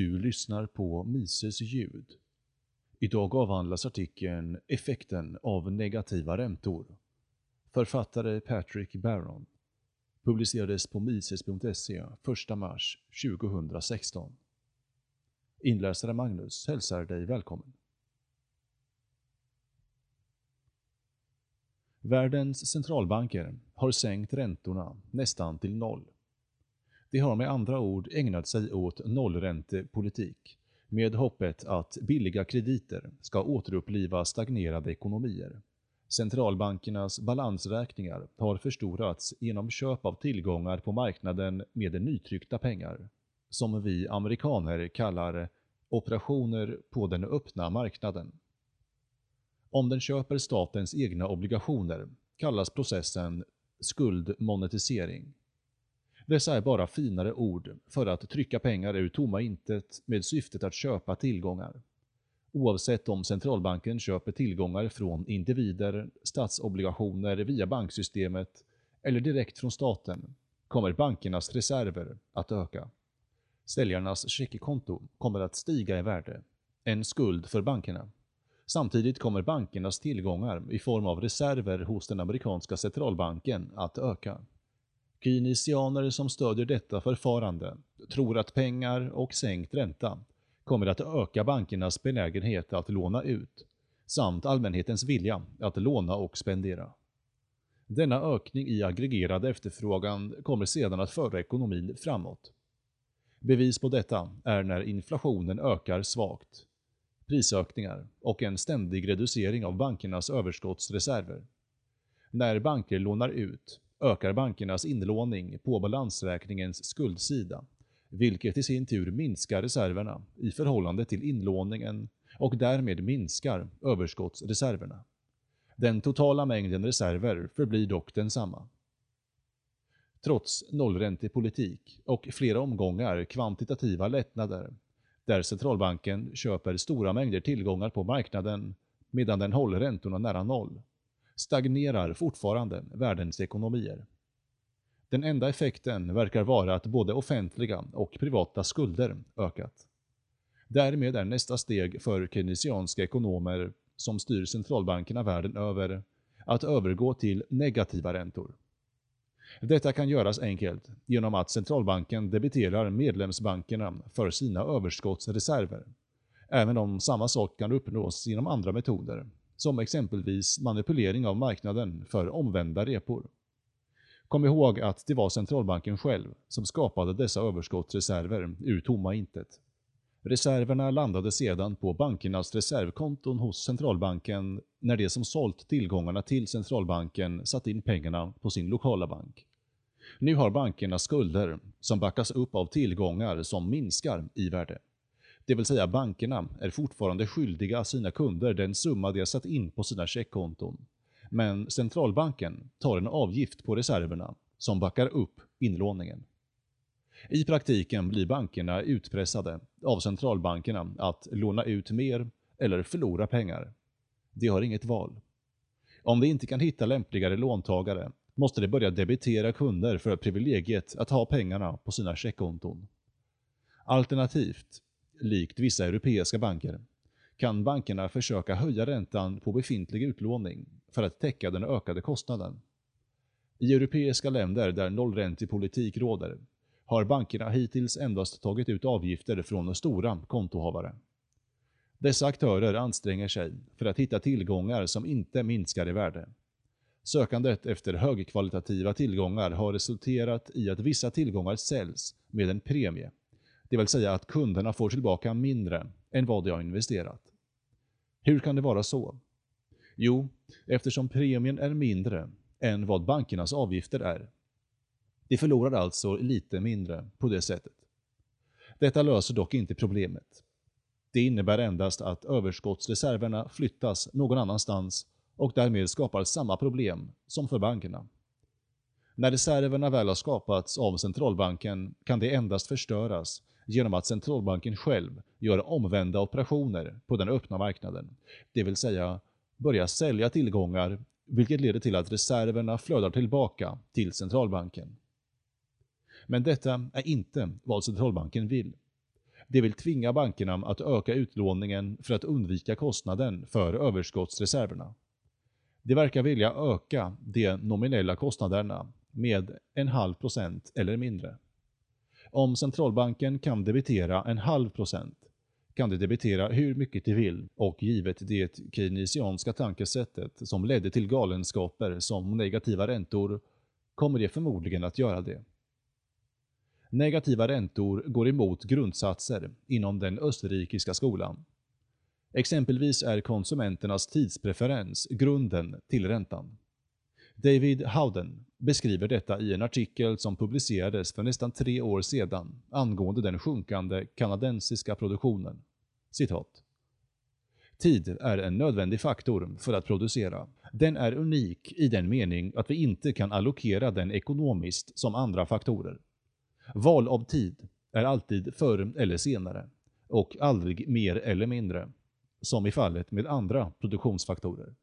Du lyssnar på Mises ljud. Idag avhandlas artikeln “Effekten av negativa räntor”. Författare Patrick Barron. Publicerades på mises.se 1 mars 2016. Inläsare Magnus hälsar dig välkommen. Världens centralbanker har sänkt räntorna nästan till noll. De har med andra ord ägnat sig åt nollräntepolitik med hoppet att billiga krediter ska återuppliva stagnerade ekonomier. Centralbankernas balansräkningar har förstorats genom köp av tillgångar på marknaden med nytryckta pengar, som vi amerikaner kallar operationer på den öppna marknaden. Om den köper statens egna obligationer kallas processen skuldmonetisering. Dessa är bara finare ord för att trycka pengar ur tomma intet med syftet att köpa tillgångar. Oavsett om centralbanken köper tillgångar från individer, statsobligationer via banksystemet eller direkt från staten kommer bankernas reserver att öka. Säljarnas checkkonto kommer att stiga i värde, en skuld för bankerna. Samtidigt kommer bankernas tillgångar i form av reserver hos den amerikanska centralbanken att öka. Keynesianer som stödjer detta förfarande tror att pengar och sänkt ränta kommer att öka bankernas benägenhet att låna ut, samt allmänhetens vilja att låna och spendera. Denna ökning i aggregerad efterfrågan kommer sedan att föra ekonomin framåt. Bevis på detta är när inflationen ökar svagt, prisökningar och en ständig reducering av bankernas överskottsreserver. När banker lånar ut ökar bankernas inlåning på balansräkningens skuldsida, vilket i sin tur minskar reserverna i förhållande till inlåningen och därmed minskar överskottsreserverna. Den totala mängden reserver förblir dock densamma. Trots nollräntepolitik och flera omgångar kvantitativa lättnader, där centralbanken köper stora mängder tillgångar på marknaden medan den håller räntorna nära noll, stagnerar fortfarande världens ekonomier. Den enda effekten verkar vara att både offentliga och privata skulder ökat. Därmed är nästa steg för keynesianska ekonomer som styr centralbankerna världen över att övergå till negativa räntor. Detta kan göras enkelt genom att centralbanken debiterar medlemsbankerna för sina överskottsreserver, även om samma sak kan uppnås genom andra metoder, som exempelvis manipulering av marknaden för omvända repor. Kom ihåg att det var centralbanken själv som skapade dessa överskottsreserver ur tomma intet. Reserverna landade sedan på bankernas reservkonton hos centralbanken när de som sålt tillgångarna till centralbanken satt in pengarna på sin lokala bank. Nu har bankerna skulder som backas upp av tillgångar som minskar i värde. Det vill säga bankerna är fortfarande skyldiga sina kunder den summa de har satt in på sina checkkonton. Men centralbanken tar en avgift på reserverna som backar upp inlåningen. I praktiken blir bankerna utpressade av centralbankerna att låna ut mer eller förlora pengar. De har inget val. Om de inte kan hitta lämpligare låntagare måste de börja debitera kunder för privilegiet att ha pengarna på sina checkkonton. Alternativt likt vissa europeiska banker, kan bankerna försöka höja räntan på befintlig utlåning för att täcka den ökade kostnaden. I europeiska länder där nollräntepolitik råder har bankerna hittills endast tagit ut avgifter från stora kontohavare. Dessa aktörer anstränger sig för att hitta tillgångar som inte minskar i värde. Sökandet efter högkvalitativa tillgångar har resulterat i att vissa tillgångar säljs med en premie det vill säga att kunderna får tillbaka mindre än vad de har investerat. Hur kan det vara så? Jo, eftersom premien är mindre än vad bankernas avgifter är. De förlorar alltså lite mindre på det sättet. Detta löser dock inte problemet. Det innebär endast att överskottsreserverna flyttas någon annanstans och därmed skapar samma problem som för bankerna. När reserverna väl har skapats av centralbanken kan de endast förstöras genom att centralbanken själv gör omvända operationer på den öppna marknaden, det vill säga börja sälja tillgångar, vilket leder till att reserverna flödar tillbaka till centralbanken. Men detta är inte vad centralbanken vill. De vill tvinga bankerna att öka utlåningen för att undvika kostnaden för överskottsreserverna. De verkar vilja öka de nominella kostnaderna med en halv procent eller mindre. Om centralbanken kan debitera en halv procent kan de debitera hur mycket de vill och givet det keynesianska tankesättet som ledde till galenskaper som negativa räntor kommer de förmodligen att göra det. Negativa räntor går emot grundsatser inom den österrikiska skolan. Exempelvis är konsumenternas tidspreferens grunden till räntan. David Howden beskriver detta i en artikel som publicerades för nästan tre år sedan angående den sjunkande kanadensiska produktionen. Citat. Tid är en nödvändig faktor för att producera. Den är unik i den mening att vi inte kan allokera den ekonomiskt som andra faktorer. Val av tid är alltid förr eller senare och aldrig mer eller mindre, som i fallet med andra produktionsfaktorer.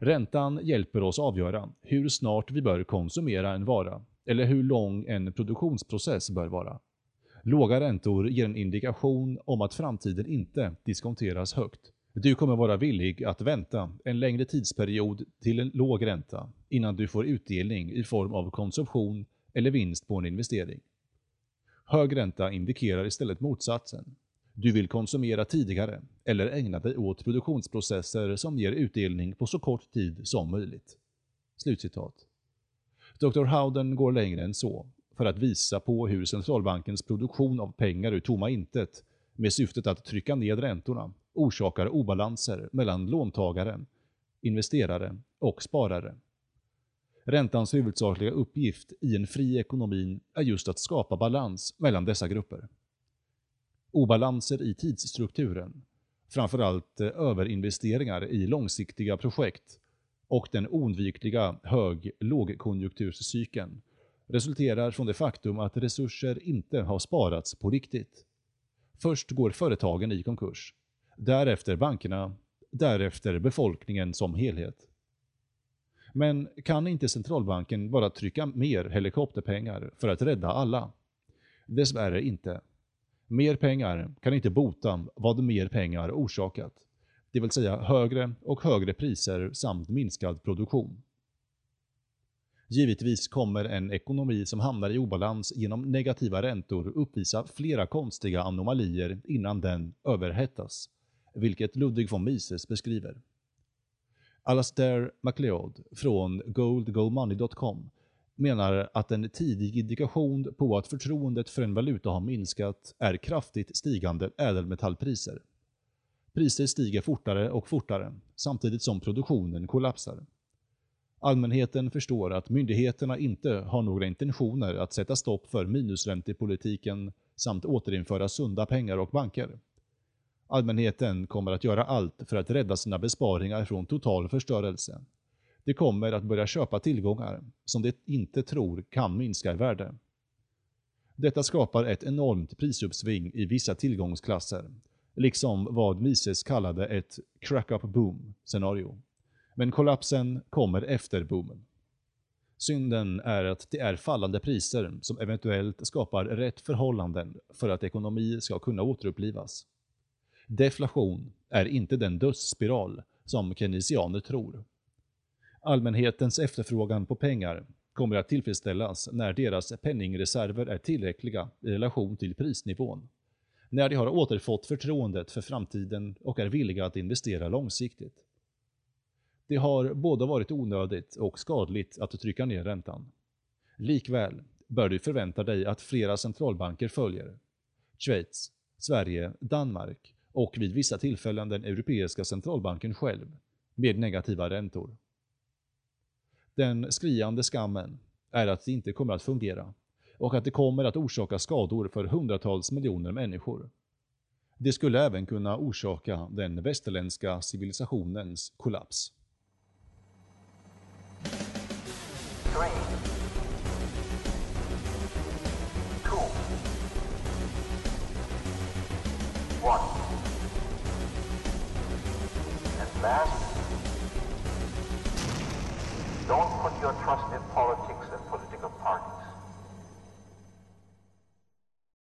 Räntan hjälper oss avgöra hur snart vi bör konsumera en vara eller hur lång en produktionsprocess bör vara. Låga räntor ger en indikation om att framtiden inte diskonteras högt. Du kommer vara villig att vänta en längre tidsperiod till en låg ränta innan du får utdelning i form av konsumtion eller vinst på en investering. Hög ränta indikerar istället motsatsen. Du vill konsumera tidigare eller ägna dig åt produktionsprocesser som ger utdelning på så kort tid som möjligt. Slutcitat. Dr. Howden går längre än så för att visa på hur centralbankens produktion av pengar ur tomma intet med syftet att trycka ned räntorna orsakar obalanser mellan låntagare, investerare och sparare. Räntans huvudsakliga uppgift i en fri ekonomi är just att skapa balans mellan dessa grupper. Obalanser i tidsstrukturen, framförallt eh, överinvesteringar i långsiktiga projekt och den oundvikliga hög-lågkonjunkturscykeln resulterar från det faktum att resurser inte har sparats på riktigt. Först går företagen i konkurs, därefter bankerna, därefter befolkningen som helhet. Men kan inte centralbanken bara trycka mer helikopterpengar för att rädda alla? Dessvärre inte. Mer pengar kan inte bota vad mer pengar orsakat, det vill säga högre och högre priser samt minskad produktion. Givetvis kommer en ekonomi som hamnar i obalans genom negativa räntor uppvisa flera konstiga anomalier innan den överhettas, vilket Ludwig von Mises beskriver. Alastair MacLeod från goldgomoney.com menar att en tidig indikation på att förtroendet för en valuta har minskat är kraftigt stigande ädelmetallpriser. Priser stiger fortare och fortare, samtidigt som produktionen kollapsar. Allmänheten förstår att myndigheterna inte har några intentioner att sätta stopp för minusräntepolitiken samt återinföra sunda pengar och banker. Allmänheten kommer att göra allt för att rädda sina besparingar från total förstörelse. De kommer att börja köpa tillgångar som de inte tror kan minska i värde. Detta skapar ett enormt prisuppsving i vissa tillgångsklasser, liksom vad Mises kallade ett crack-up boom-scenario. Men kollapsen kommer efter boomen. Synden är att det är fallande priser som eventuellt skapar rätt förhållanden för att ekonomi ska kunna återupplivas. Deflation är inte den dödsspiral som keynesianer tror. Allmänhetens efterfrågan på pengar kommer att tillfredsställas när deras penningreserver är tillräckliga i relation till prisnivån. När de har återfått förtroendet för framtiden och är villiga att investera långsiktigt. Det har både varit onödigt och skadligt att trycka ner räntan. Likväl bör du förvänta dig att flera centralbanker följer. Schweiz, Sverige, Danmark och vid vissa tillfällen den europeiska centralbanken själv med negativa räntor. Den skriande skammen är att det inte kommer att fungera och att det kommer att orsaka skador för hundratals miljoner människor. Det skulle även kunna orsaka den västerländska civilisationens kollaps.